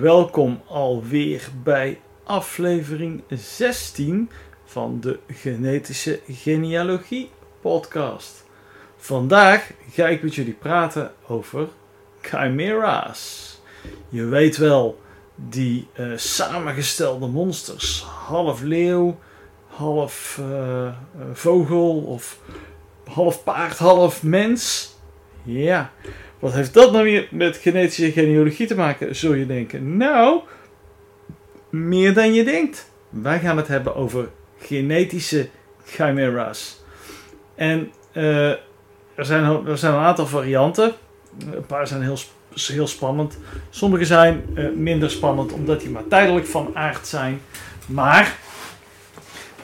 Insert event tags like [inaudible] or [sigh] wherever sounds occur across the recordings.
Welkom alweer bij aflevering 16 van de Genetische Genealogie podcast. Vandaag ga ik met jullie praten over chimera's. Je weet wel, die eh, samengestelde monsters, half leeuw, half eh, eh, vogel of half paard, half mens. Ja, wat heeft dat nou weer met genetische genealogie te maken, zul je denken? Nou, meer dan je denkt. Wij gaan het hebben over genetische chimera's. En uh, er, zijn, er zijn een aantal varianten. Een paar zijn heel, heel spannend. Sommige zijn uh, minder spannend omdat die maar tijdelijk van aard zijn. Maar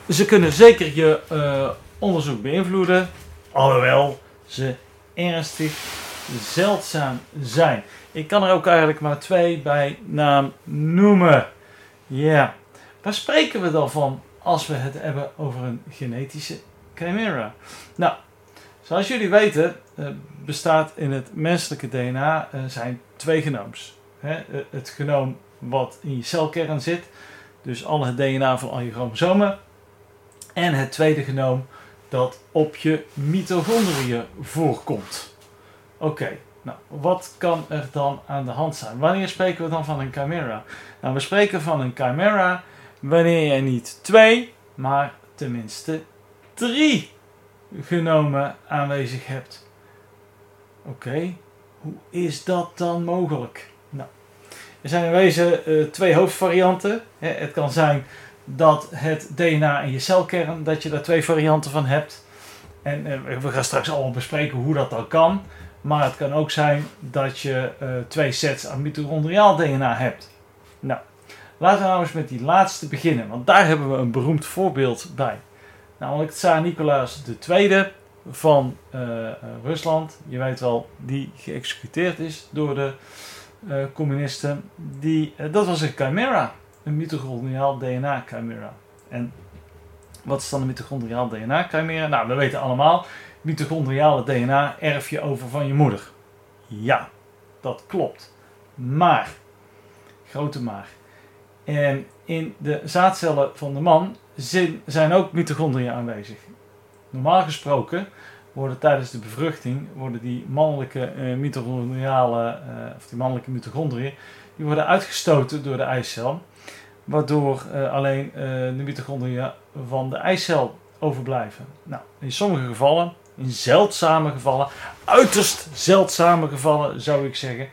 ze kunnen zeker je uh, onderzoek beïnvloeden. Alhoewel ze ernstig zeldzaam zijn. Ik kan er ook eigenlijk maar twee bij naam noemen. Ja, waar spreken we dan van als we het hebben over een genetische chimera? Nou, zoals jullie weten eh, bestaat in het menselijke DNA uh, zijn twee genooms. He, het genoom wat in je celkern zit, dus al het DNA van al je chromosomen. En het tweede genoom dat op je mitochondriën voorkomt. Oké, nou, wat kan er dan aan de hand zijn? Wanneer spreken we dan van een chimera? Nou, we spreken van een chimera wanneer je niet twee, maar tenminste drie genomen aanwezig hebt. Oké, hoe is dat dan mogelijk? Nou, er zijn in wezen uh, twee hoofdvarianten. het kan zijn dat het DNA in je celkern, dat je daar twee varianten van hebt. En uh, we gaan straks allemaal bespreken hoe dat dan kan. Maar het kan ook zijn dat je uh, twee sets aan mitochondriaal DNA hebt. Nou, laten we nou eens met die laatste beginnen, want daar hebben we een beroemd voorbeeld bij. Namelijk Tsaar Nicolaas II van uh, Rusland. Je weet wel, die geëxecuteerd is door de uh, communisten. Die, dat was een chimera, een mitochondriaal DNA chimera. En wat is dan een mitochondriaal DNA chimera? Nou, we weten allemaal, mitochondriale DNA erf je over van je moeder. Ja, dat klopt. Maar, grote maar. En in de zaadcellen van de man zijn ook mitochondriën aanwezig. Normaal gesproken worden tijdens de bevruchting worden die mannelijke uh, mitochondriale, uh, of die mannelijke mitochondriën, die worden uitgestoten door de eicel, waardoor uh, alleen de mitochondriën van de eicel overblijven. Nou, in sommige gevallen in zeldzame gevallen, uiterst zeldzame gevallen zou ik zeggen,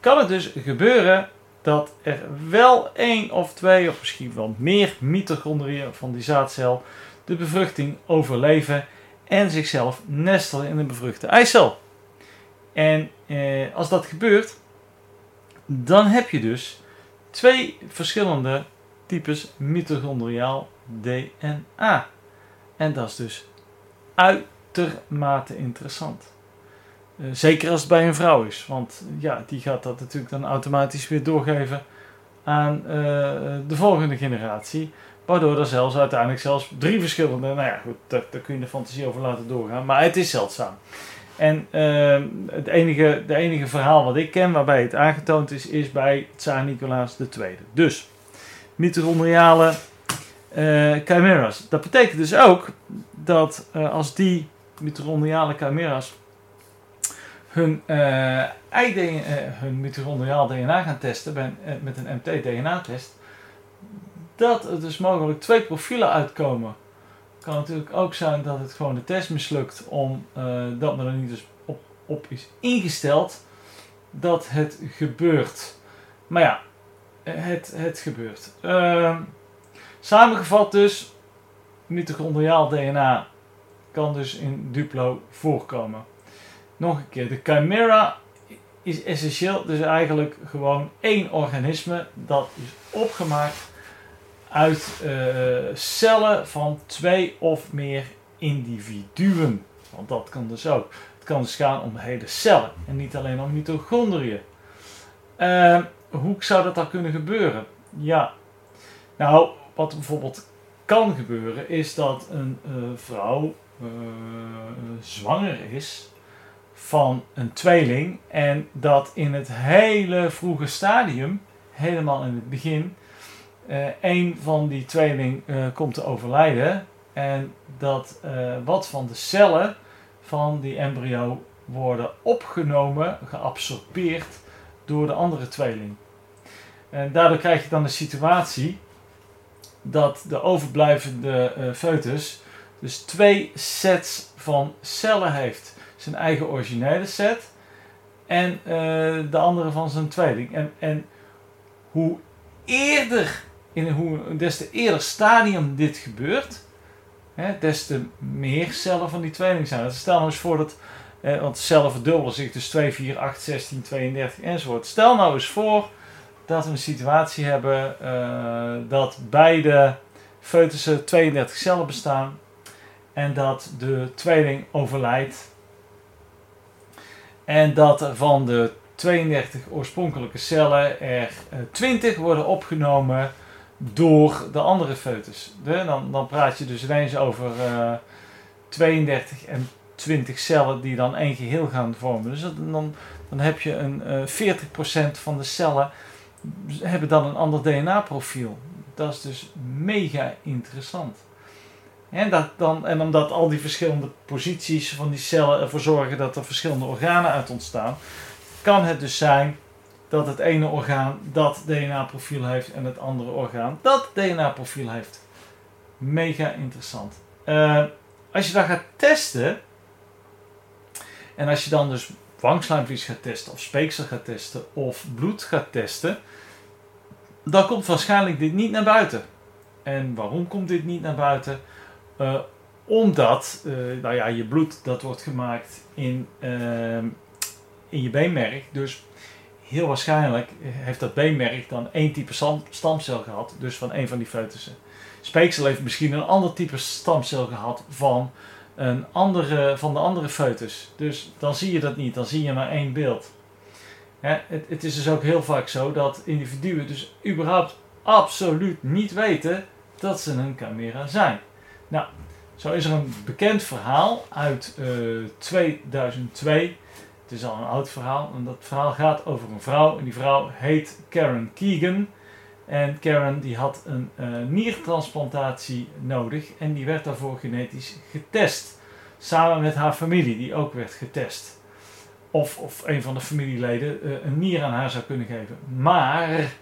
kan het dus gebeuren dat er wel één of twee of misschien wel meer mitochondriën van die zaadcel de bevruchting overleven en zichzelf nestelen in een bevruchte eicel. En eh, als dat gebeurt, dan heb je dus twee verschillende types mitochondriaal DNA. En dat is dus uit uitermate interessant. Uh, zeker als het bij een vrouw is, want ja, die gaat dat natuurlijk dan automatisch weer doorgeven aan uh, de volgende generatie. Waardoor er zelfs uiteindelijk zelfs drie verschillende, nou ja, goed, daar, kun je de fantasie over laten doorgaan, maar het is zeldzaam. En uh, het enige, de enige verhaal wat ik ken waarbij het aangetoond is, is bij Tsaar Nicolaas II. Dus, mitochondriale uh, chimeras. Dat betekent dus ook dat als die mitochondriale chimera's hun, uh, hun mitochondriaal DNA gaan testen uh, met een MT-DNA-test, dat er dus mogelijk twee profielen uitkomen. Het kan natuurlijk ook zijn dat het gewoon de test mislukt, omdat men er niet dus op, op is ingesteld dat het gebeurt. Maar ja, het, het gebeurt. Ehm, samengevat dus, mitochondriaal DNA kan dus in Duplo voorkomen. Nog een keer, de chimera is essentieel, dus eigenlijk gewoon één organisme dat is opgemaakt uit cellen van twee of meer individuen. Want dat kan dus ook. Het kan dus gaan om hele cellen en niet alleen om mitochondriën. hoe zou dat dan kunnen gebeuren? Ja, nou, wat bijvoorbeeld kan gebeuren is dat een vrouw zwanger is van een tweeling en dat in het hele vroege stadium, helemaal in het begin, uh, een van die tweeling uh, komt te overlijden en dat uh, wat van de cellen van die embryo worden opgenomen, geabsorbeerd door de andere tweeling. En daardoor krijg je dan de situatie dat de overblijvende foetus dus twee sets van cellen heeft zijn eigen originele set en uh, de andere van zijn tweeling. En, en hoe eerder, in hoe, des te eerder stadium dit gebeurt, hè, des te meer cellen van die tweeling zijn. Dus stel nou eens voor dat, eh, want cellen verdubbelen zich dus 2, 4, 8, 16, 32 enzovoort. Stel nou eens voor dat we een situatie hebben uh, dat beide foetussen 32 cellen bestaan en dat de tweeling overlijdt en dat van de 32 oorspronkelijke cellen er 20 eh, worden opgenomen door de andere foetus. Dan, dan praat je dus ineens over uh, eh, 32 en 20 cellen die dan één geheel gaan vormen. Dus dan, dan heb je een uh, eh, 40% van de cellen hebben dan een ander DNA-profiel. Dat is dus mega interessant. En, dat dan, en omdat al die verschillende posities van die cellen ervoor zorgen dat er verschillende organen uit ontstaan, kan het dus zijn dat het ene orgaan dat DNA-profiel heeft en het andere orgaan dat DNA-profiel heeft. Mega interessant. Uh, als je dat gaat testen, en als je dan dus wangslijmvlies gaat testen, of speeksel gaat testen, of bloed gaat testen, dan komt waarschijnlijk dit niet naar buiten. En waarom komt dit niet naar buiten? Uh, omdat uh, nou ja, je bloed dat wordt gemaakt in, uh, in je beenmerg. Dus heel waarschijnlijk heeft dat beenmerg dan één type stamcel gehad. Dus van een van die foetussen. Speeksel heeft misschien een ander type stamcel gehad van, een andere, van de andere foetus. Dus dan zie je dat niet. Dan zie je maar één beeld. het, het is dus ook heel vaak zo dat individuen dus überhaupt absoluut niet weten dat ze een camera zijn. Nou, zo is er een bekend verhaal uit 2002. Eh, Het is al een oud verhaal. En dat verhaal gaat over een vrouw. En die vrouw heet Karen Keegan. En Karen die had een uh, niertransplantatie nodig. En die werd daarvoor genetisch getest. Samen met haar familie, die ook werd getest. Of, of een van de familieleden uh, een nier aan haar zou kunnen geven. Maar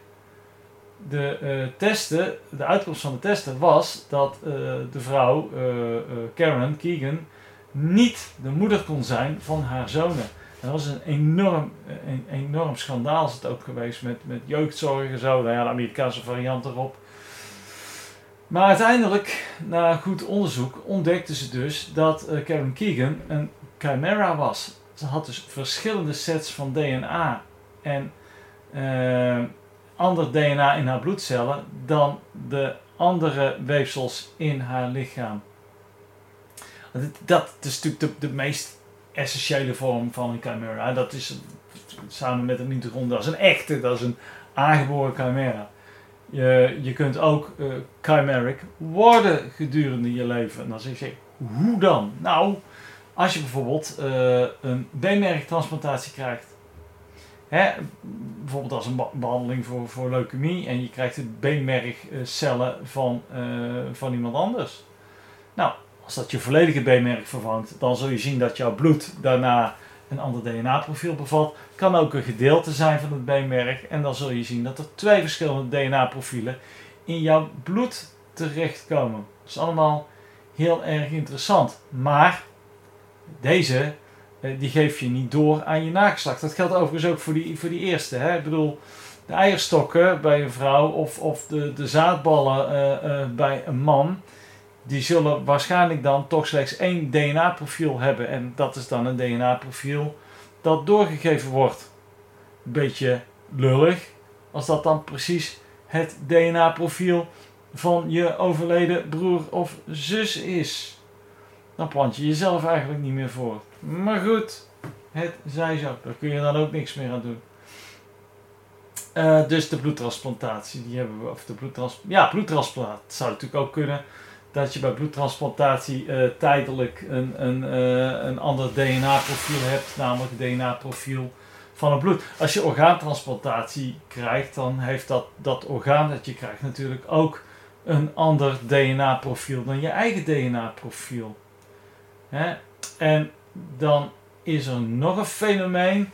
de uh, testen, de uitkomst van de testen was dat uh, de vrouw, uh, Karen Keegan, niet de moeder kon zijn van haar zonen. En dat was een enorm, een enorm schandaal is het ook geweest met, met jeugdzorg en zo. Nou ja, de Amerikaanse variant erop. Maar uiteindelijk, na goed onderzoek, ontdekten ze dus dat Karen Keegan een chimera was. Ze had dus verschillende sets van DNA. En ander DNA in haar bloedcellen dan de andere weefsels in haar lichaam. Dat is natuurlijk de, meest essentiële vorm van een chimera. Dat is samen met een mitochondriën, dat is een echte, dat is een aangeboren chimera. Je, je kunt ook uh, chimeric worden gedurende je leven. En dan zeg je, hoe dan? Nou, als je bijvoorbeeld uh, een beenmergtransplantatie krijgt Bijvoorbeeld als een behandeling voor, voor leukemie en je krijgt de beenmergcellen van, uh, van iemand anders. Nou, als dat je volledige beenmerg vervangt, dan zul je zien dat jouw bloed daarna een ander DNA-profiel bevat. Kan ook een gedeelte zijn van het beenmerg en dan zul je zien dat er twee verschillende DNA-profielen in jouw bloed terechtkomen. Dat is allemaal heel erg interessant. Maar deze eh, die geef je niet door aan je nageslacht. Dat geldt overigens ook voor die, voor die eerste. Hè? Ik bedoel, de eierstokken bij een vrouw of, of de, de zaadballen uh, uh, bij een man, die zullen waarschijnlijk dan toch slechts één DNA-profiel hebben. En dat is dan een DNA-profiel dat doorgegeven wordt. Beetje lullig, als dat dan precies het DNA-profiel van je overleden broer of zus is. Dan plant je jezelf eigenlijk niet meer voor. Maar goed, het zij zo. Daar kun je dan ook niks meer aan doen. Uh, dus de bloedtransplantatie, die hebben we, of de bloedtrans, ja, bloedtransplantatie zou natuurlijk ook kunnen. Dat je bij bloedtransplantatie uh, tijdelijk een, een, uh, een ander DNA-profiel hebt, namelijk het DNA-profiel van het bloed. Als je orgaantransplantatie krijgt, dan heeft dat, dat orgaan dat je krijgt natuurlijk ook een ander DNA-profiel dan je eigen DNA-profiel. En dan is er nog een fenomeen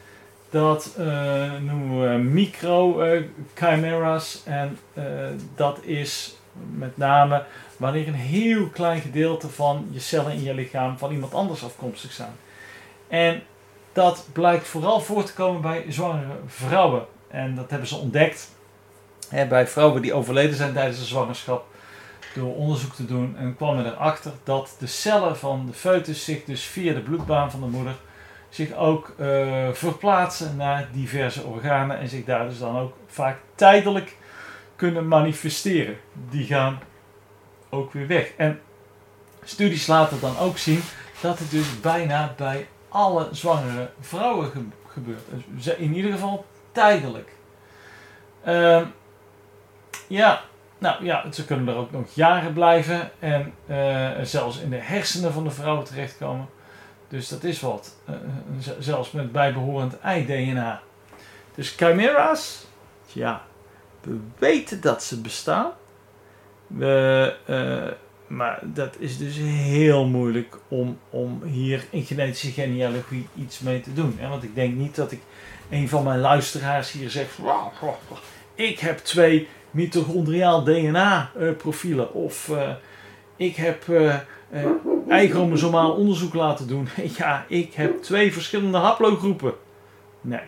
dat uh, noemen we micro-chimera's. Uh, en uh, dat is met name wanneer een heel klein gedeelte van je cellen in je lichaam van iemand anders afkomstig zijn. En dat blijkt vooral voor te komen bij zwangere vrouwen. En dat hebben ze ontdekt bij vrouwen die overleden zijn tijdens de zwangerschap. Door onderzoek te doen en kwamen erachter dat de cellen van de foetus zich dus via de bloedbaan van de moeder zich ook uh, verplaatsen naar diverse organen en zich daar dus dan ook vaak tijdelijk kunnen manifesteren. Die gaan ook weer weg. En studies laten dan ook zien dat het dus bijna bij alle zwangere vrouwen ge gebeurt. Dus in ieder geval tijdelijk. Uh, ja, nou ja, ze kunnen er ook nog jaren blijven en uh, zelfs in de hersenen van de vrouw terechtkomen. Dus dat is wat. Uh, zelfs met bijbehorend ei-DNA. Dus chimera's, ja, we weten dat ze bestaan. We, maar dat is dus heel moeilijk om, om hier in genetische genealogie iets mee te doen. Want ik denk niet dat ik een van mijn luisteraars hier zegt: Ik heb twee mitochondriaal DNA-profielen. Of uh, ik heb uh, uh, onderzoek laten doen. [laughs] ja, ik heb twee verschillende haplogroepen. Nee,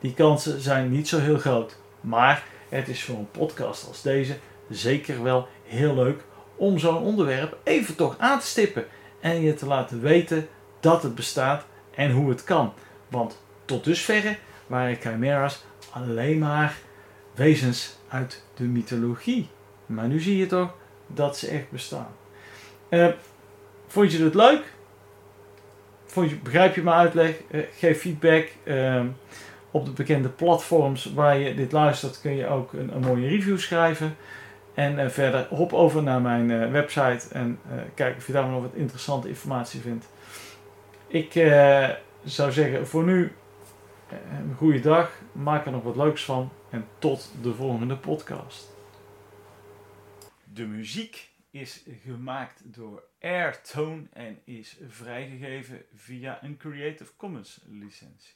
die kansen zijn niet zo heel groot. Maar het is voor een podcast als deze zeker wel heel leuk om zo'n onderwerp even toch aan te stippen en je te laten weten dat het bestaat en hoe het kan. Want tot dusverre waren chimera's alleen maar wezens uit de mythologie. Maar nu zie je toch dat ze echt bestaan. Uh, vond je het leuk? Vond je, begrijp je mijn uitleg? Uh, geef feedback. Uh, op de bekende platforms waar je dit luistert kun je ook een, een mooie review schrijven. En verder hop over naar mijn website en kijk of je daar nog wat interessante informatie vindt. Ik zou zeggen voor nu een goede dag, maak er nog wat leuks van en tot de volgende podcast. De muziek is gemaakt door Airtone en is vrijgegeven via een Creative Commons licentie.